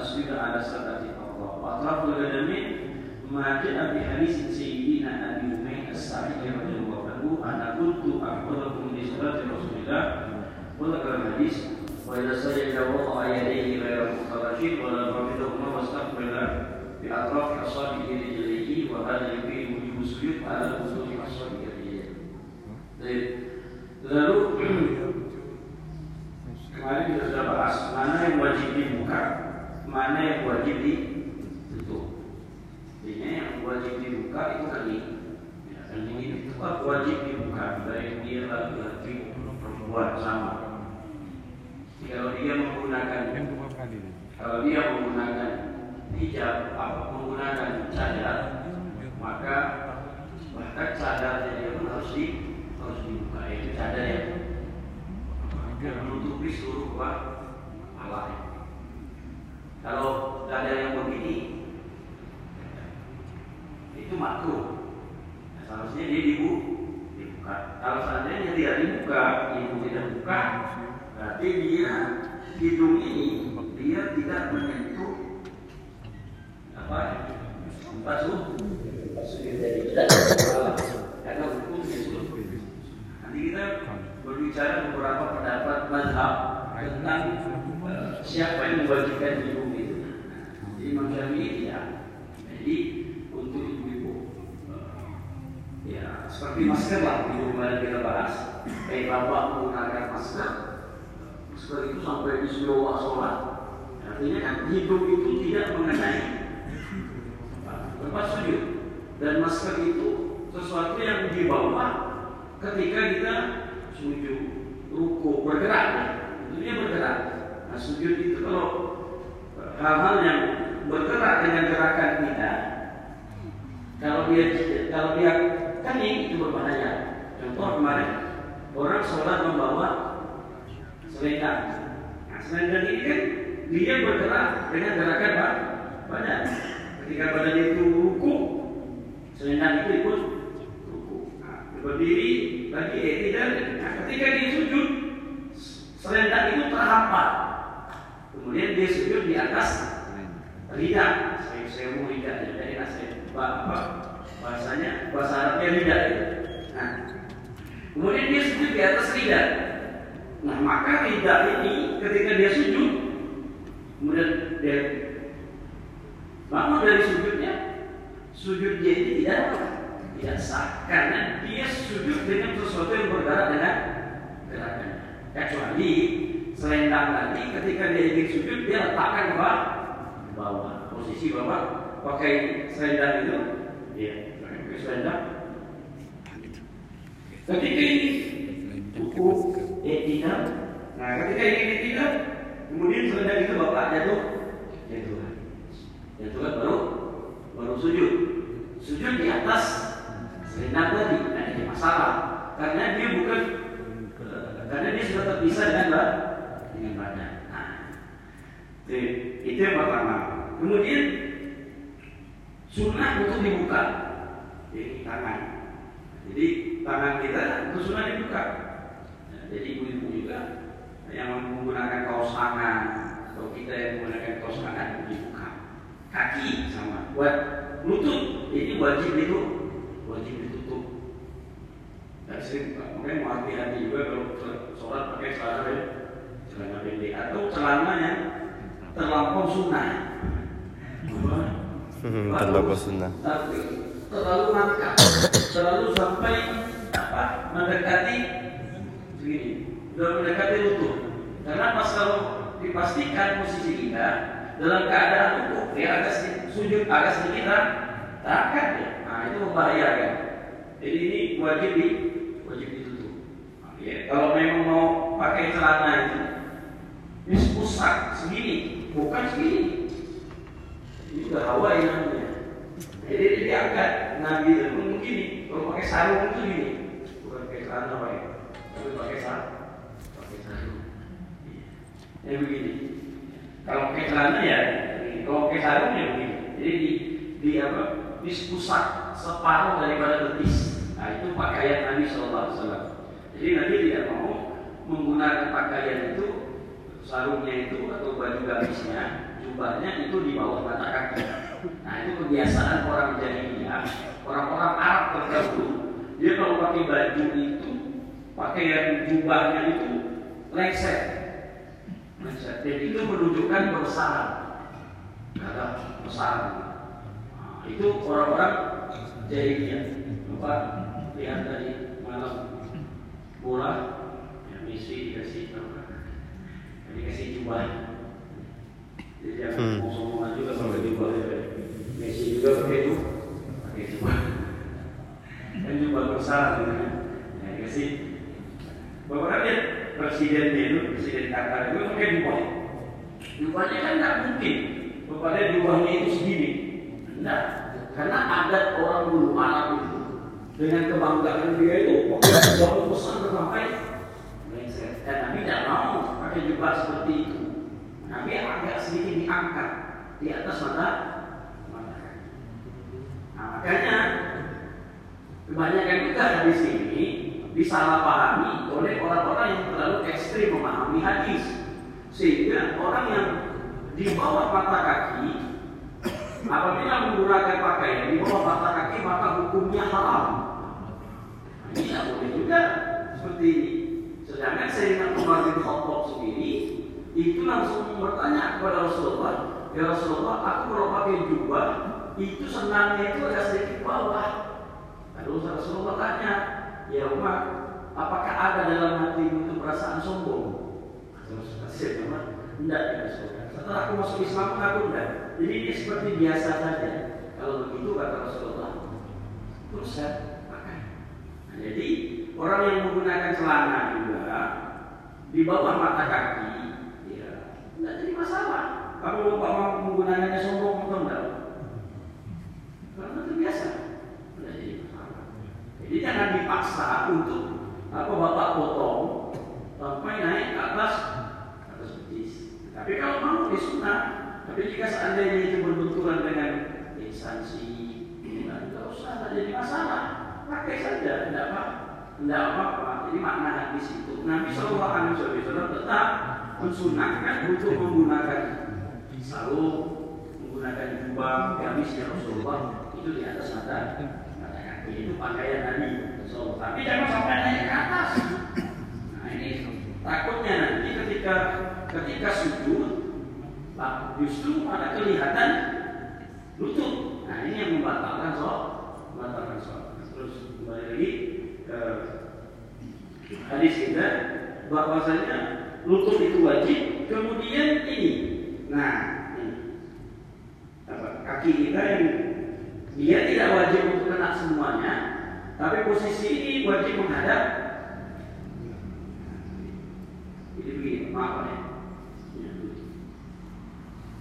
تسجد على سبعة أعضاء وأطراف القدم ما جاء بحديث سيدنا أبي أمية السعيد رضي الله عنه أنا كنت أحفظكم لصلاة رسول الله وذكر الحديث وإذا سجد وضع يديه غير مفترشين ولا رفضهما واستقبل بأطراف أصابعه رجليه وهذا يفيد وجوب السجود على وصول أصابع رجليه. Lalu sujud itu kalau hal-hal yang bergerak dengan gerakan kita kalau dia kalau dia kening itu berbahaya. Contoh kemarin orang sholat membawa selendang. Nah selendang ini kan dia bergerak dengan gerakan badan. Ketika badan itu ruku selendang itu ikut ruku. Nah, berdiri lagi eh tidak. Nah, ketika dia sujud selendang itu terhampar kemudian dia sujud di atas lidah. Saya saya mau lidah dari nasi apa bahasanya bahasa Arabnya lidah. Itu nah kemudian dia sujud di atas lidah. Nah maka lidah ini ketika dia sujud kemudian dia bangun dari sujudnya sujud dia ini tidak tidak sah. Karena dia sujud dengan sesuatu yang bergerak dengan gerakan kecuali selendang tadi ketika dia ingin sujud dia letakkan ke bawah. Posisi bawah. Pakai selendang itu? Ya pakai selendang. Ketika ini buku tidak nah ketika ini tidak kemudian selendang itu bapak jatuh. Jatuh. Jatuh baru baru sujud. Sujud di atas selendang tadi. Nah ini masalah. Karena dia bukan karena dia sudah terpisah dengan badan nah, itu, itu yang pertama. Kemudian sunnah untuk dibuka. Jadi tangan. Jadi tangan kita itu sunnah dibuka. Nah, jadi ibu-ibu juga yang menggunakan kaos tangan atau kita yang menggunakan kaos tangan dibuka. Kaki sama. Buat lutut. Ini wajib itu wajib ditutup. Dan sering makanya mau hati-hati juga kalau sholat pakai ya celana pendek atau celana yang terlampau sunnah. Terlalu sunnah. Tapi terlalu ngangkat terlalu sampai apa mendekati begini sudah mendekati lutut karena pas kalau dipastikan posisi kita dalam keadaan rukuk dia agak sedikit, sujud agak sedikit angkat ya. Nah itu membahayakan. Jadi ini wajib di wajib ditutup. Ya. kalau memang mau pakai celana itu pusat segini bukan segini ini sudah Hawaii namanya. Jadi dia diangkat nabi itu begini kalau pakai sarung itu gini. Bukan pakai celana pak ya? Tapi pakai sarung. Pakai sarung. Ya begini. Kalau pakai celana ya kalau pakai sarung ya begini. Jadi di, di apa? Di pusat separuh daripada betis. Nah itu pakaian Nabi Shallallahu Alaihi Wasallam. Jadi Nabi tidak mau menggunakan pakaian itu sarungnya itu atau baju gamisnya, jubahnya itu di bawah mata kaki. Nah itu kebiasaan orang jahiliyah, orang-orang Arab terdahulu. Dia kalau pakai baju itu, pakaian jubahnya itu lengser. Lengser. Dan itu menunjukkan bersarang. Kata bersarang. Nah, itu orang-orang jahiliyah. Coba lihat tadi malam bola, ya misi apa? Dikasih jubah. Jadi jangan hmm. ngomong juga pakai jubah ya. Messi juga pakai itu, pakai jubah. Dan jubah bersarang gitu kan. Ya dikasih. Bapak lihat presidennya itu, presiden Qatar itu pakai jubah. Jubahnya kan tidak mungkin. Bapak lihat jubahnya itu segini. Tidak. Karena adat orang dulu Arab itu dengan kebanggaan dia itu pakai jubah besar sampai dan Nabi tidak mau pakai jubah seperti itu. Nabi agak sedikit diangkat di atas mata Nah, makanya kebanyakan kita di sini disalahpahami oleh orang-orang yang terlalu ekstrim memahami hadis. Sehingga orang yang di bawah mata kaki apabila menggunakan pakaian di bawah mata kaki maka hukumnya haram. Ini tidak boleh juga sedangkan Sayyidina Umar bin Khattab sendiri itu langsung bertanya kepada Rasulullah ya Rasulullah aku kalau pakai jubah itu senangnya itu ada sedikit bawah. Lalu Rasulullah tanya ya Umar apakah ada dalam hati itu perasaan sombong? Saya Umar tidak ya Rasulullah. Setelah aku masuk Islam aku tidak jadi ini seperti biasa saja. Kalau begitu kata Rasulullah terus saya pakai jadi orang yang menggunakan celana juga di bawah mata kaki ya tidak jadi masalah kalau bapak menggunakannya sombong atau enggak karena itu biasa tidak jadi masalah jadi jangan dipaksa untuk apa bapak potong sampai naik ke atas atas betis tapi kalau mau disunat tapi jika seandainya itu berbenturan dengan instansi tidak usah tidak jadi masalah pakai saja tidak apa tidak apa-apa jadi makna hadis itu Nabi Shallallahu Alaihi Wasallam tetap mensunahkan untuk menggunakan sarung menggunakan jubah gamisnya Rasulullah itu di atas mata kaki itu pakaian Nabi Rasulullah. Tapi jangan sampai naik ke atas. Nah ini takutnya nanti ketika ketika sujud justru pada kelihatan lutut. Nah ini yang membatalkan sholat membatalkan sholat. Terus kembali lagi ke hadis kita bahwasanya lutut itu wajib. Kemudian ini. Nah ini. Apa? Kaki kita yang dia tidak wajib untuk kena semuanya tapi posisi ini wajib menghadap. Jadi begini maaf ya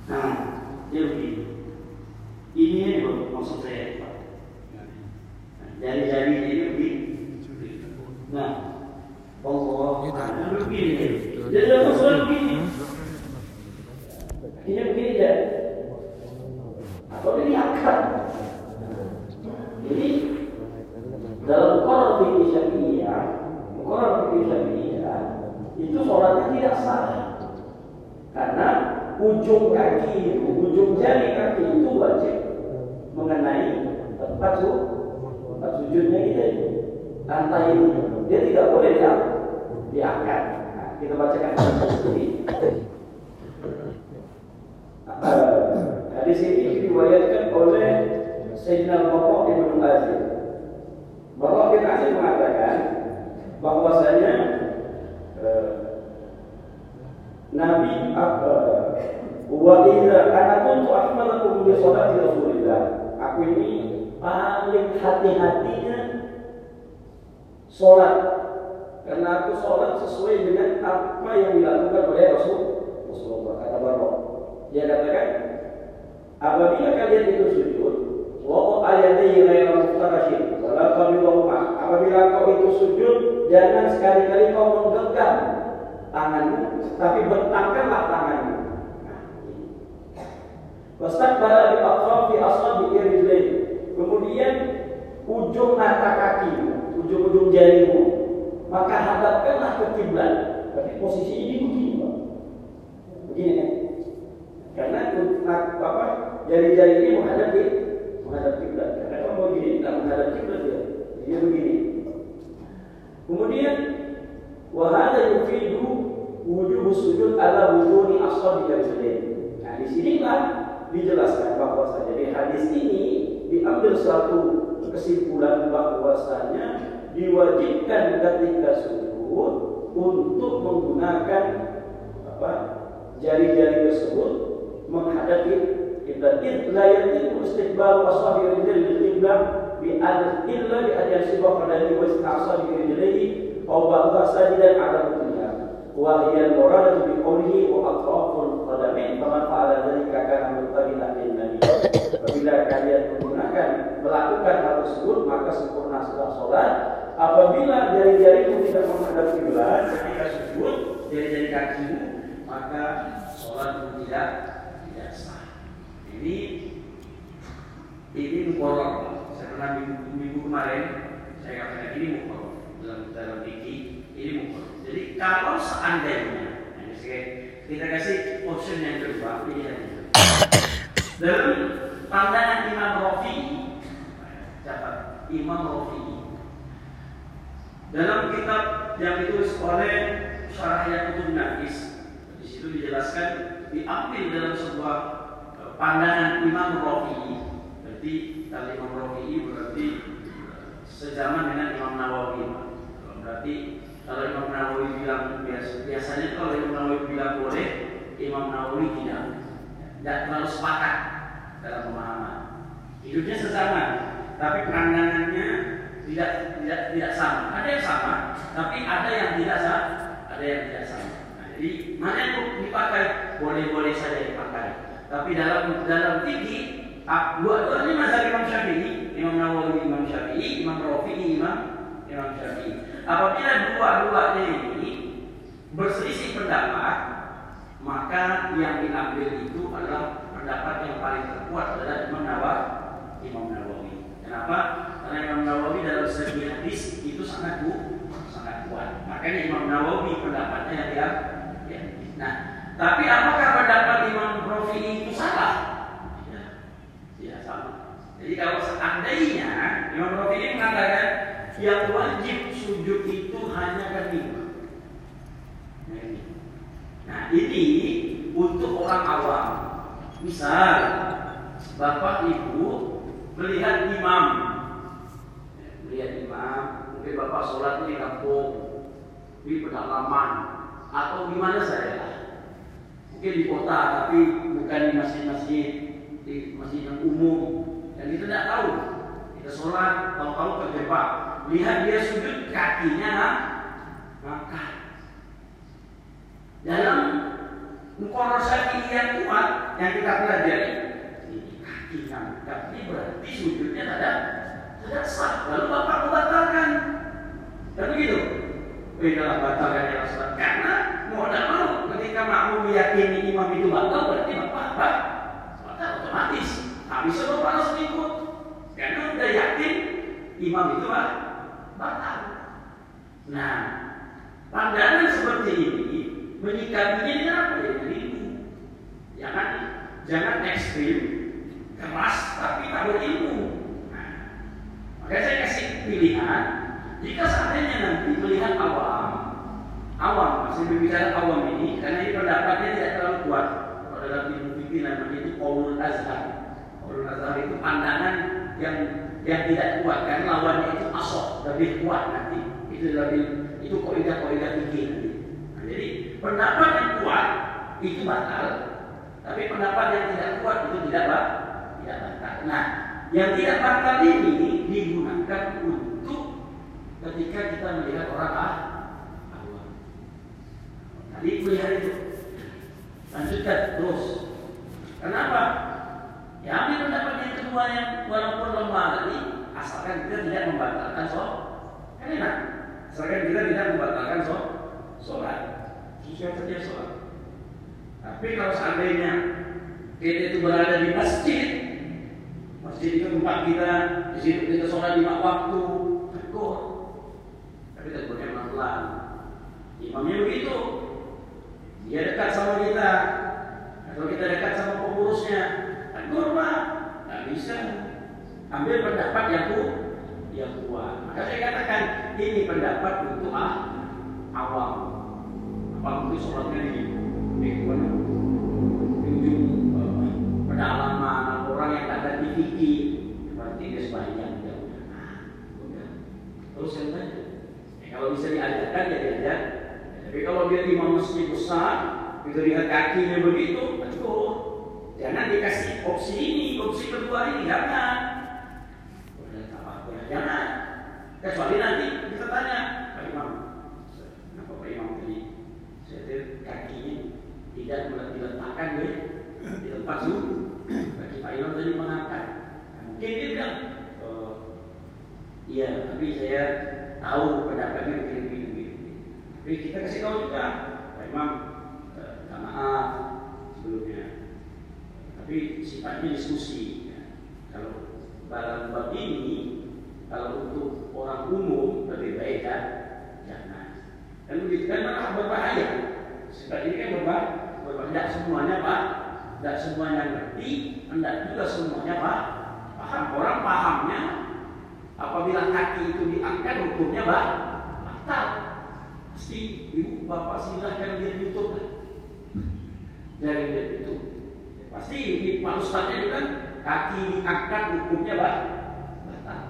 nah dia begini ini maksud saya Pak jari-jari ini begini nah Allah nah, begini jadi maksudnya begini ini begini ya atau ini diangkat jadi dalam Quran fikih syafi'iyah Quran fikih syafi'iyah itu sholatnya tidak sah karena ujung kaki itu, ujung jari kaki itu wajib mengenai tempat su, tempat sujudnya kita itu. Lantai itu dia tidak boleh dia diangkat. Nah, kita bacakan sendiri. Uh, hadis ini diriwayatkan oleh Sayyidina Bapak Ibnu Azim. Bapak bin Azim mengatakan bahwasanya uh, Nabi uh, Wa idza ana kuntu ahmalakum bi sholati Rasulillah. Aku ini paling hati-hatinya sholat karena aku sholat sesuai dengan apa yang dilakukan oleh Rasul Rasulullah kata Barok. Dia katakan apabila kalian itu sujud wa ayatihi ghairu muftarashin wala qabidahuma apabila kau itu sujud jangan sekali-kali kau menggenggam tanganmu tapi bentangkanlah tanganmu Wastakbara bi atrafi ashabi rijlain. Kemudian ujung mata kaki, ujung-ujung jarimu, maka hadapkanlah ke kiblat. Tapi posisi ini begini, Pak. apa jari-jari ini menghadap di menghadap kiblat. Karena kalau mau gini tak menghadap kiblat dia, dia begini. Kemudian wahada yufidu wujud sujud ala wujudi asal di Nah di sinilah dijelaskan bahwa jadi hadis ini diambil satu kesimpulan bahwasanya diwajibkan ketika sujud untuk menggunakan apa jari-jari tersebut menghadapi kiblat. La yatimu istiqbal ashabi rijal lil qiblah bi an illa bi an yasiba qadami wa ista'sabi rijlihi aw ba'dha sajidan ala mutliha. Wa hiya al-murad bi qawlihi wa atraful qadamain faman fa'ala dhalika kana muttabi'an lin nabi. Apabila kalian menggunakan melakukan hal tersebut maka sempurna setelah sholat. Apabila jari-jari itu tidak menghadap kiblat ketika sujud, jari-jari kakimu maka sholat pun tidak tidak sah. Ini ini mukoror. Saya pernah minggu, minggu kemarin saya katakan ini mukoror dalam dalam fikih ini mukoror. Jadi kalau seandainya kita kasih option yang kedua pilihan itu. Dalam pandangan Imam Rafi, catat Imam Rafi dalam kitab yang ditulis oleh Syarah Yakutun Nafis itu dijelaskan diambil dalam sebuah e, pandangan Imam Rafi'i. Berarti kalau Imam Rafi'i berarti e, sejaman dengan Imam Nawawi. Berarti kalau Imam Nawawi bilang biasa, biasanya kalau Imam Nawawi bilang boleh, Imam Nawawi tidak. Tidak terlalu sepakat dalam pemahaman. Hidupnya sesama, tapi pandangannya tidak tidak tidak sama. Ada yang sama, tapi ada yang tidak sama, ada yang tidak sama. Jadi mana yang dipakai boleh-boleh saja dipakai. Tapi dalam dalam fikih dua-duanya mazhab Imam Syafi'i, Imam Nawawi, Imam Syafi'i, Imam Rafi'i, Imam Imam Syafi'i. Apabila dua-duanya ini berselisih pendapat, maka yang diambil itu adalah pendapat yang paling terkuat adalah Imam Nawawi. Imam Nawawi. Kenapa? Karena Imam Nawawi dalam segi hadis itu sangat sangat kuat. Makanya Imam Nawawi pendapatnya yang Nah, tapi apakah pendapat Imam Rafi'i itu salah? Tidak, tidak sama. Jadi kalau seandainya Imam Rafi'i mengatakan yang wajib sujud itu hanya kelima. Ini. Nah ini untuk orang awam. Misal bapak ibu melihat imam, melihat imam, mungkin bapak sholat di kampung, di pedalaman, atau di mana saya mungkin di kota tapi bukan di masjid-masjid di masjid yang umum. Dan kita tidak tahu. Kita sholat tahu-tahu terjebak lihat dia sujud kakinya maka dalam mukoror yang kuat yang kita pelajari ini kakinya. Tapi berarti sujudnya tidak tidak sah lalu bapak membatalkan. Dan begitu? Dalam batalkan yang sholat karena mau tidak mau ketika makmum meyakini imam itu batal berarti bapak apa? Batal otomatis. Tak bisa bapak langsung ikut. Karena sudah yakin imam itu batal. Nah pandangan seperti ini menyikapinya dengan apa? Ya ilmu jangan jangan ekstrim keras tapi tak berilmu makanya saya kasih pilihan jika seandainya nanti melihat awam, awam masih berbicara awam ini, karena ini pendapatnya tidak terlalu kuat. Kalau dalam ilmu fikih namanya itu qaulul azhar. Azhar itu pandangan yang yang tidak kuat karena lawannya itu asok lebih kuat nanti. Itu lebih itu kaidah-kaidah fikih nanti. Nah, jadi pendapat yang kuat itu batal, tapi pendapat yang tidak kuat itu tidak batal. Tidak batal. Nah, yang tidak batal ini digunakan untuk ketika kita melihat orang ah. Tadi melihat itu. Lanjutkan terus. Kenapa? Ya ambil pendapat yang kedua yang walaupun lemah tadi, asalkan kita tidak membatalkan sholat. Kan enak. Asalkan kita tidak membatalkan sholat. Sesuai saja sholat. Tapi kalau seandainya kita itu berada di masjid, masjid itu tempat kita, di situ kita sholat lima waktu, tegur tapi tegurnya pelan-pelan. Imamnya begitu. Dia dekat sama kita. Atau kita dekat sama pengurusnya. bisa. Ambil pendapat yang kuat yang kuat. Maka saya katakan ini pendapat untuk ah, awam. Apa itu sholatnya di mana? Di ujung uh, pedalaman berarti dia sebanyak ya udah. Terus yang tanya ya, kalau bisa diajarkan ya diajar. Tapi kalau dia imam masjid besar itu lihat kakinya begitu aduh jangan dikasih opsi ini opsi kedua ini jangan. Jangan. Kecuali nanti kita tanya Pak Imam kenapa Pak Imam tadi saya lihat kakinya tidak diletakkan ya di tempat sujud kaki Pak Imam tadi mengangkat mungkin dia bilang oh, iya tapi saya tahu pendapatnya begini tapi kita kasih tahu juga, Pak Imam, eh, maaf sebelumnya. Tapi sifatnya diskusi. Ya. Kalau barang bab ini, kalau untuk orang umum lebih baik kan jangan. Dan begitu kan malah berbahaya. Sebab ini kan berbahaya. berbahaya. Tidak semuanya Pak, tidak semuanya ngerti, tidak juga semuanya Pak paham. Orang pahamnya apabila kaki itu diangkat hukumnya Pak batal si ibu bapak silahkan lihat YouTube lah. Jangan lihat YouTube. Pasti ini Pak itu kan kaki diangkat hukumnya bah batal.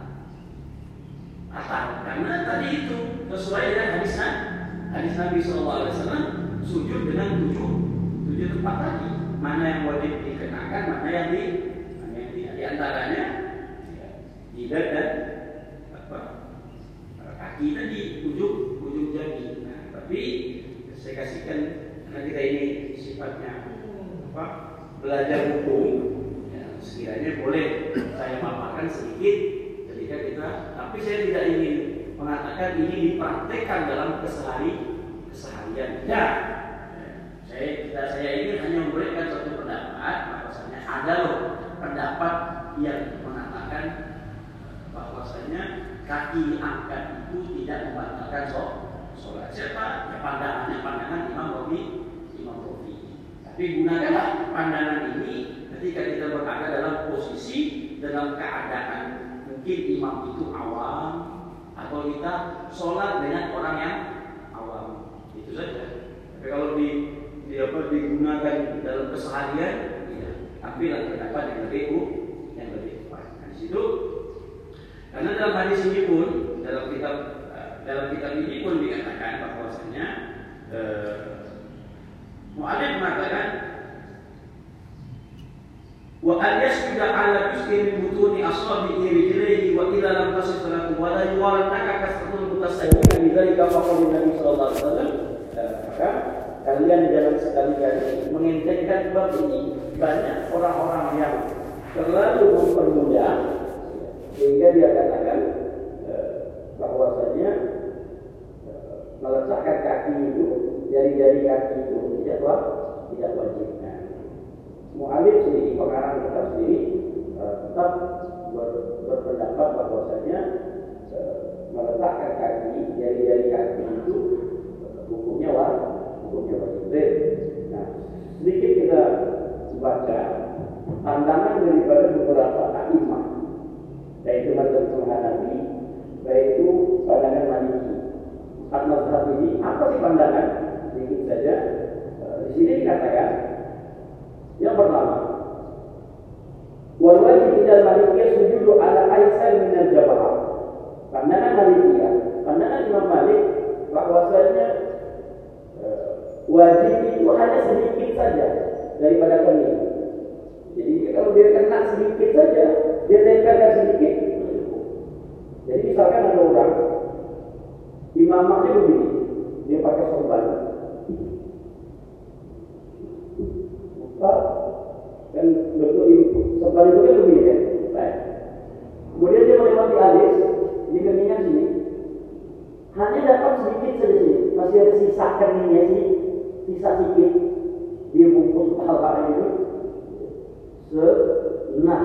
Batal karena tadi itu sesuai dengan hadis hadis Nabi SAW sujud dengan tujuh tujuh tempat tadi. Mana yang wajib dikenakan, mana yang di mana yang tidak. Di antaranya ya, jidat dan apa kaki tadi ujung ujung jari tapi saya kasihkan karena kita ini sifatnya. Apa? Belajar hukum. Ya, sekiranya boleh. Saya paparkan sedikit ketika kita tapi saya tidak ingin mengatakan ini dipraktekkan dalam kesehari keseharian. Ya saya kita saya ini hanya memberikan satu pendapat bahwasanya ada loh pendapat yang mengatakan bahwasanya kaki angkat itu tidak membatalkan sholat. Siapa? Ya pandangannya pandangan Imam Robi. Tapi gunakanlah pandangan ini ketika kita berada dalam posisi dalam keadaan mungkin imam itu awam atau kita sholat dengan orang yang awam itu saja. Tapi kalau di, di apa, digunakan dalam keseharian, ya, ambillah pendapat yang lebih yang lebih kuat. Nah, di situ karena dalam hadis ini pun dalam kitab dalam kitab ini pun dikatakan bahwasanya eh, Mu'alif mengatakan wa al yasjuda ala juz'in min butuni asabi'i rijlihi wa ila lam tasif salatu wa la yuwalannaka kasratul mutasawwimin bi dzalika faqala Nabi sallallahu alaihi wasallam eh, maka kalian jangan sekali-kali mengentengkan bab ini banyak orang-orang yang terlalu mempermudah sehingga dia katakan eh, bahwasanya meletakkan kaki itu jari-jari kaki itu tidak wajib tidak wajib. Mu'alif sendiri pengarang kitab sendiri uh, tetap ber, berpendapat bahwasanya uh, meletakkan kaki jari-jari kaki itu uh, hukumnya wajib hukumnya wajib. Nah, sedikit kita baca pandangan daripada beberapa imam yaitu mazhab Hanafi, yaitu pandangan Maliki empat mazhab ini apa sih pandangan? Sedikit saja. Eh, di sini dikatakan yang pertama, wal wajib tidak malikiyah sujudu ala aisar min al jabah. Pandangan Malikiyah, pandangan Imam Malik bahwasanya uh, wajib itu hanya sedikit saja daripada kening. Jadi kalau dia kena sedikit saja, dia tempelkan sedikit. Jadi misalkan ada orang Imamahnya begini, dia pakai sorban. Buka dan bentuk itu sorban itu kan begini ya. Baik. Kemudian dia melewati alis di keningan sini. Hanya dapat sedikit saja sini, masih ada sisa keningnya sih, sisa sedikit. Dia bungkus hal-hal itu. Se nah,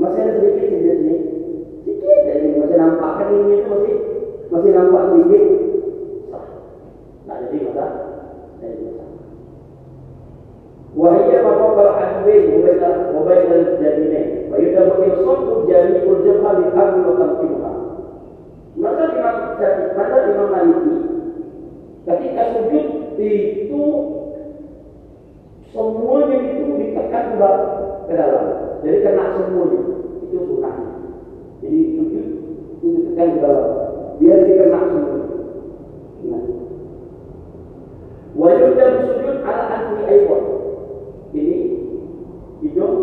masih ada sedikit sih di sini. Sedikit ya ini masih nampak keningnya itu masih masih nampak sedikit sah. Nah jadi masa jadi masa. Wahia maqabal hadwain wa baina wa baina al-jadinain wa yudabu yasqutu jami'ul jabha bil ardi wa tanqimuha. Maka Imam Syafi'i, maka Imam Maliki ketika sujud itu semuanya itu ditekan ke dalam. Jadi kena semuanya. Itu sunnahnya. Jadi sujud itu ditekan ke dalam. Biar dikena semuanya. Nah. Wajib dan sujud ala anfi aywan. Ini hidung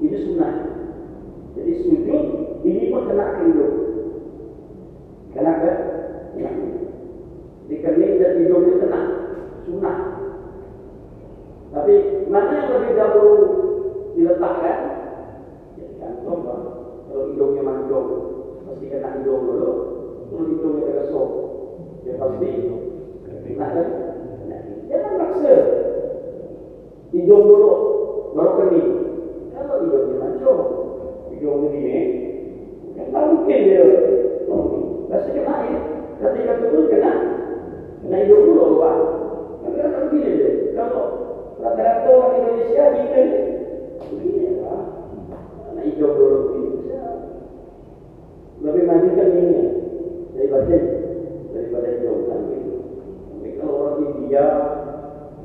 ini sunnah. Jadi sujud ini pun kena hidung. Kenapa? Ya. Di kening dan hidung itu kena sunnah. Tapi mana yang lebih dahulu diletakkan? Ya gantung bang. Kalau hidungnya mancung, pasti kena hidung dulu. Kalau hidungnya tergesok, ya pasti kena kan? Jangan maksa. Hidung dulu, baru kening. Kalau hidungnya mancung, hidungnya ini, kan tak mungkin dia. Pasti kena ya. Ketika turun kena, kena hidung dulu pak. Kan tak mungkin dia. Kalau rata-rata orang Indonesia gitu, begini lah. Kena hidung dulu begini. Lebih maju kan ini daripada daripada hidung kan gitu. Tapi kalau orang India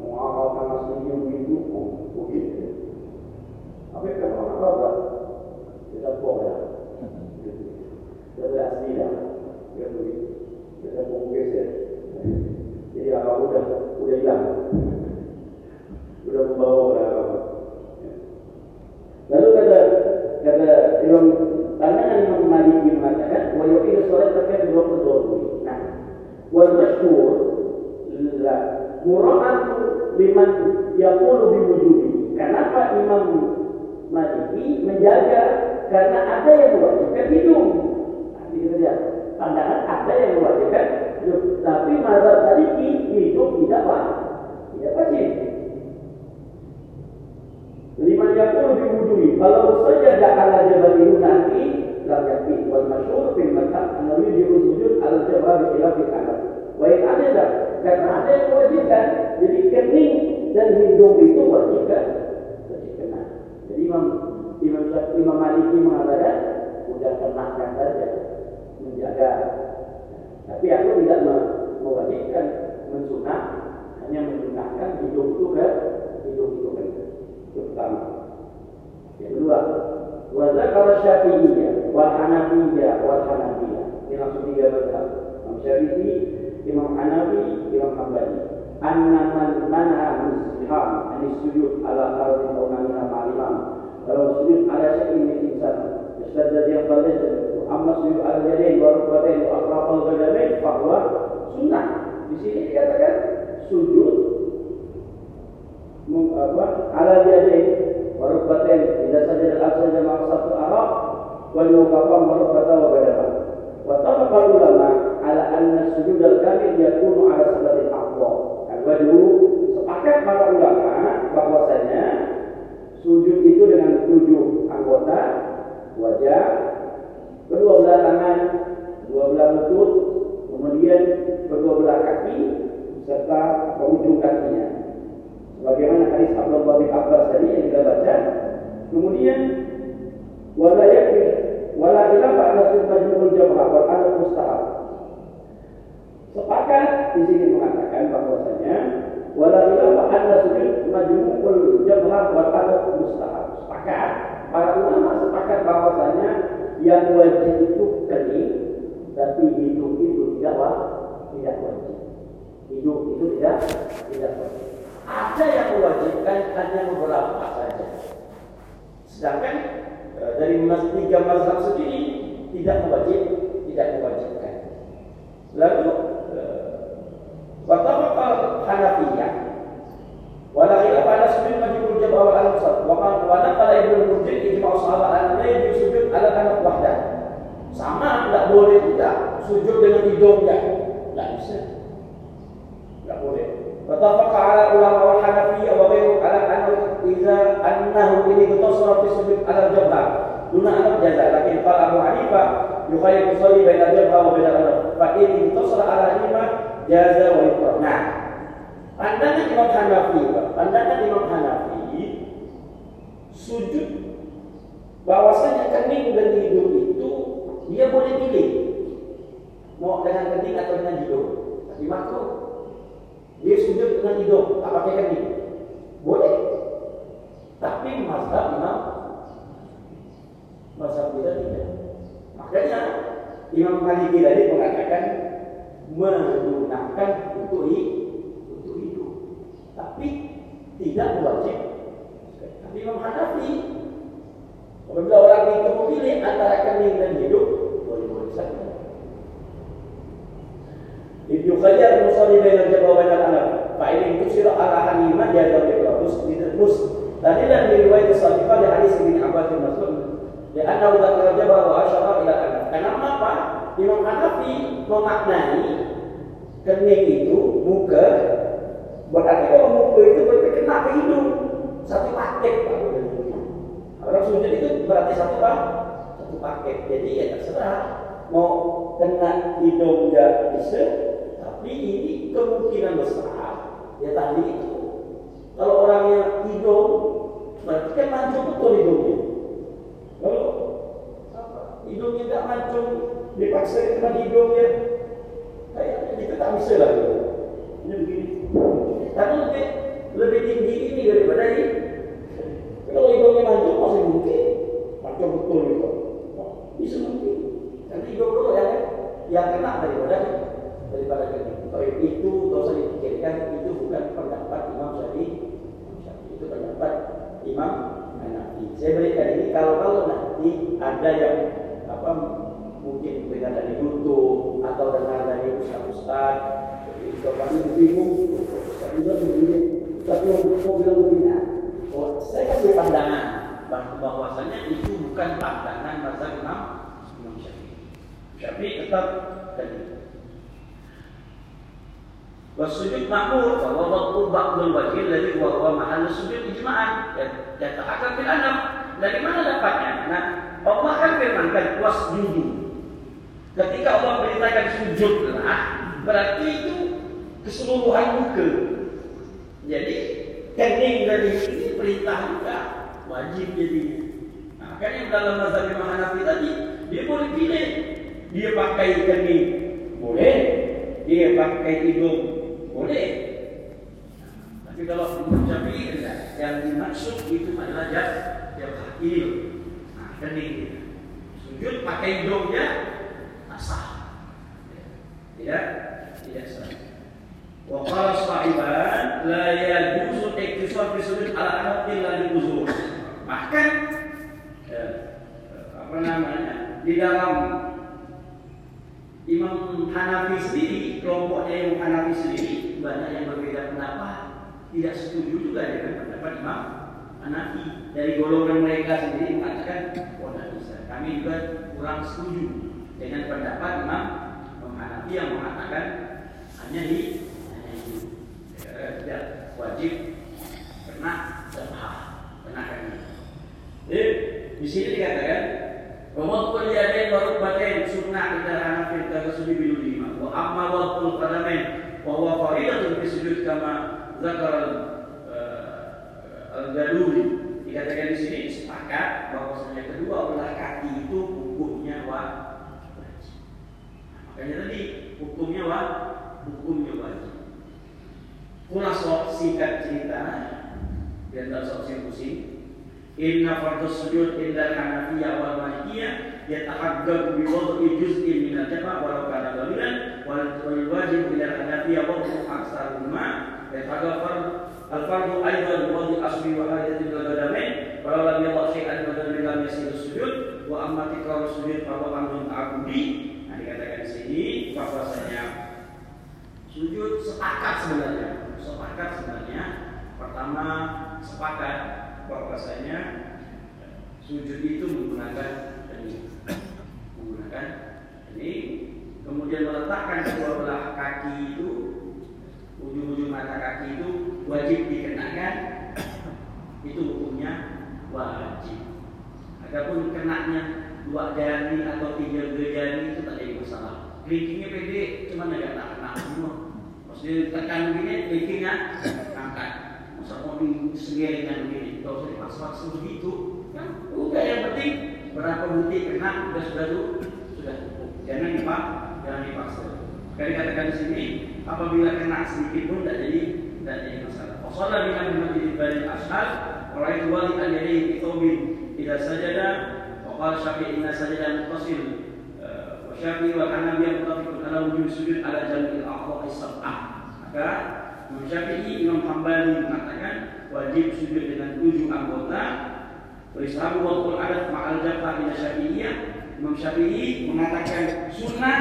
mau apa panas senyum gitu, oh, begitu. Tapi kalau orang Arab kita boleh. Kita asli dah. Kita begitu. Kita mungkin ya. Jadi apa udah udah hilang. Sudah membawa berapa Lalu kata kata Imam pandangan Imam Maliki mengatakan wa yuqidu salat terkait dua puluh Nah, wal masyhur la mura'atu liman yaqulu bi wujubi. Kenapa Imam Maliki menjaga karena ada yang mewajibkan hidung. Ini saja. Pandangan ada yang mewajibkan hidung. Tapi mazhab Maliki hidung tidak wajib. Tidak wajib. Lima yakul biwujudi. Kalau saja dah ala jabalihu nanti lam yakfi. Wal masyhur fil madhab annahu yujibu sujud ala jabal bi khilafil amal. Wa in karena ada yang mewajibkan. Jadi kening dan hidung itu wajibkan. Wajibkan. Jadi Imam Imam Imam Maliki mengatakan sudah kenakan saja menjaga. Tapi aku tidak mewajibkan mensunah hanya mensunahkan hidung itu ke hidung itu ke itu pertama. Yang kedua, wa zakara Syafi'iyya wal Hanafiyya wal Hanafiyya. Ini langsung tiga mazhab. Imam Syafi'i, Imam Hanafi, Imam Hambali. Anna man mana musliham ani sujud ala ardi aw manha ma'limam. Kalau sujud ala syai'in min insan, istadda dia balik amma sujud ala jadain wa rukbatain wa atrafal qadamain bahwa sunnah. Di sini dikatakan sujud apa ala jadain wa rukbatain idza sajada al-afsal jama'a satu arab wal muqaffam wa rukbata wa badana. Wa tafaqa ulama ala anna sujud al-kamil yakunu ala sabatil aqwa. Al-wajhu sepakat para ulama bahwasanya sujud itu dengan tujuh anggota wajah, kedua belah tangan, dua belah lutut, kemudian kedua belah kaki serta ujung kakinya. Bagaimana hadis Abdullah bin Abbas tadi yang kita baca. Kemudian wala yakfi wala khilafa ala sunnahul jamaah wal mustahab. Sepakat di sini mengatakan bahwasanya wala khilafa ala sujud majmu'ul jabhah wal adab mustahab. Sepakat para ulama sepakat bahwasanya yang wajib itu kening tapi hidup itu tidak wajib tidak wajib hidup itu tidak tidak wajib ada yang mewajibkan hanya beberapa saja. Sedangkan e, dari mas, tiga mazhab sendiri tidak mewajib, tidak mewajibkan. Lalu Watafaqal Hanafiyah Wala khilaf ala sujud majibul jab awal al-musad Wa naqala ibnu mujid ijma' sahabat an la sujud ala kanaf wahdah Sama tidak boleh tidak sujud dengan hidungnya. Tidak bisa. Tidak boleh. Watafaka ala ulama wa hanafi wa ghairu ala anhu idza annahu ini kutasra fi sujud ala jabla duna anak jaza lakin qala Abu yukai kusoli yusalli baina jabla wa baina al ini in kutasra ala lima jaza wa yuqra. Nah, pandangan Imam Hanafi, pandangan Imam Hanafi sujud bahwasanya kening dan hidung itu dia boleh pilih mau dengan kening atau dengan hidung. Tapi makro dia sujud dengan hidung, tak pakai kening. Boleh. Tapi mazhab Imam mazhab kita tidak. Makanya Imam Maliki tadi mengatakan menggunakan untuk untuk hidup, tapi tidak wajib. Tapi Imam Hanafi apabila orang itu memilih antara kening dan hidup, boleh-boleh saja. Ibnu Khajar musalli bainal jabal wa bainal anam. Fa ini tusir arahan hanima dia dari Rabbus diterus. Tadi dan di riwayat Sahihah di hadis Ibnu Abbas bin Mas'ud. Ya anna dzakara jabal wa asyara ila anam. Kenapa? Imam Hanafi memaknai kening itu muka berarti kalau muka itu berarti kena ke hidung satu paket Pak. Orang sujud itu berarti satu apa? satu paket. Jadi ya terserah mau kena hidung ya bisa, tapi ini kemungkinan besar ya tadi itu. Kalau orangnya hidung berarti kan mancung betul hidungnya. Kalau hidungnya tidak mancung dipaksa kena hidungnya. Kayaknya kita tak bisa lah. Ini begini. Tapi lebih lebih tinggi ini daripada ini. Kalau hidungnya mancung masih mungkin. Mancung betul gitu. Bisa mungkin. Nanti hidung dulu ya yang kena daripada daripada ini kalau itu tidak usah dipikirkan itu bukan pendapat Imam Syafi'i. Itu pendapat Imam Hanafi. Saya berikan ini kalau kalau nanti ada yang apa mungkin dengar dari YouTube atau dengar dari ustaz-ustaz itu kami bingung ustaz juga begini tapi mau bilang begini oh, saya kasih pandangan bahwasanya itu bukan pandangan mazhab Imam Imam Syafi'i. Syafi'i tetap tadi Wasujud makmur bahwa waktu ba'dul wajib dari bahwa mahal sujud ijma'an dan tak bil anam. Dari mana dapatnya? Nah, Allah kan firmankan wasjudu. Ketika Allah perintahkan sujudlah, berarti itu keseluruhan muka. Jadi kening dari ini perintah juga wajib jadi. Nah, kan yang dalam mazhab Imam Hanafi tadi dia boleh pilih dia pakai kening boleh, dia pakai hidung boleh. Tapi kalau Imam Syafi'i enggak, yang dimaksud itu adalah jas yang hakil. Nah, kening sujud pakai hidungnya tak sah. Tidak, tidak sah. Wa sahiban la yajuzu iktisar fi ala anad illa di uzur. Bahkan ya, apa namanya? Di dalam Imam Hanafi sendiri, kelompoknya Imam Hanafi sendiri banyak yang berbeda pendapat, tidak setuju juga dengan pendapat Imam Hanafi. Dari golongan mereka sendiri mengatakan, oh tidak bisa. Kami juga kurang setuju dengan pendapat Imam Hanafi yang mengatakan hanya di hanya tidak wajib kena sah, kena kena. Jadi di sini dikatakan bahwa kuliahin waruk batin sunnah kita hanafi tagasudi bilulima wa amma wadul qadamain huwa faridatun fi sujud kama zakar al-Jaluli dikatakan di sini sepakat bahwasanya kedua belah kaki itu hukumnya wajib. Makanya tadi hukumnya wajib, hukumnya wajib. Kulasok singkat cerita biar tak sok pusing. Inna fardhu sujud inda Hanafiyah wal Malikiyah yatahaqqaqu bi wad'i juz'in min al-jama' walau kana qalilan wal wajib ila Hanafiyah wa aksaruma yatahaqqaqu al-fardhu aidan bi wad'i asli wa hadatin al qadamain walau lam yadha shay'an min lam yasir sujud wa amma tikrar sujud fa huwa amrun ta'abbudi nah dikatakan di sini bahwasanya sujud sepakat sebenarnya. Sepakat sebenarnya. Pertama sepakat bahwasanya sujud itu menggunakan ini menggunakan ini kemudian meletakkan kedua belah kaki itu ujung-ujung mata kaki itu wajib dikenakan. Itu hukumnya wajib. Adapun kenaknya dua jari atau tiga jari itu tak jadi masalah. Kelingkingnya pede cuma agak tak kena semua. Maksudnya tekan begini kelingkingnya angkat. Masa mau disegel dengan begini, kalau usah dipaksa-paksa begitu, kan? Udah yang penting berapa butir kena sudah sudah tuh jangan dipak jangan dipaksa. Kali katakan di sini apabila kena sedikit pun tidak jadi tidak jadi masalah. Wasallam dengan masjid bani ashab orang itu wali yadayhi fi thawbin idza sajada wa qala syafi'i inna sajada muttasil. Wa syafi'i wa hanabi mutafiqun ala wujud sujud ala jamil a'dha'i sab'ah maka Imam Syafi'i Imam Hambali mengatakan wajib sujud dengan tujuh anggota. Waisahabu wa adat ma'al jafa ila syafi'iyah Imam Syafi'i mengatakan sunnah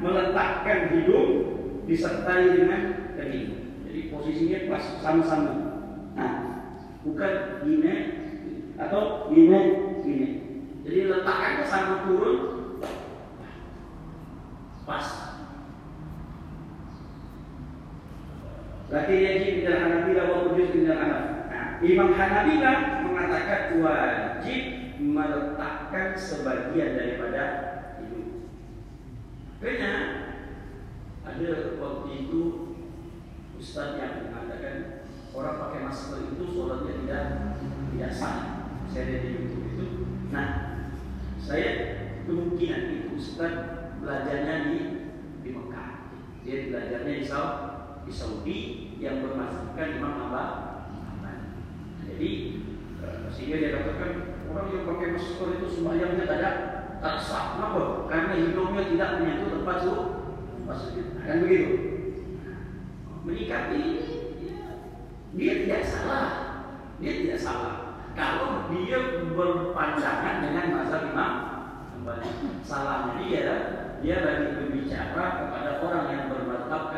meletakkan hidung disertai dengan telinga. Jadi posisinya pas sama-sama. Nah, bukan gini atau gini gini. Jadi letakkannya sama turun pas. Laki yajib tidak Hanabila wa tidak anak. Nah, Imam Hanabila mengatakan wajib meletakkan sebagian daripada Makanya ada waktu itu Ustaz yang mengatakan orang pakai masker itu sholatnya tidak sah. Saya lihat di YouTube itu. Nah, saya kemungkinan itu Ustaz belajarnya di di Mekah. Dia belajarnya di Saudi, di Saudi yang bermasukkan Imam Abah. Jadi eh, sehingga dia katakan orang yang pakai masker itu sembahyangnya tidak tak sah. Kenapa? Karena hidungnya tidak menyentuh tempat sujud. Tempat sujud. Kan begitu? Menyikapi dia tidak salah. Dia tidak salah. Kalau dia berpandangan dengan masa imam. Salahnya dia dia lagi berbicara kepada orang yang bermadhabkan imam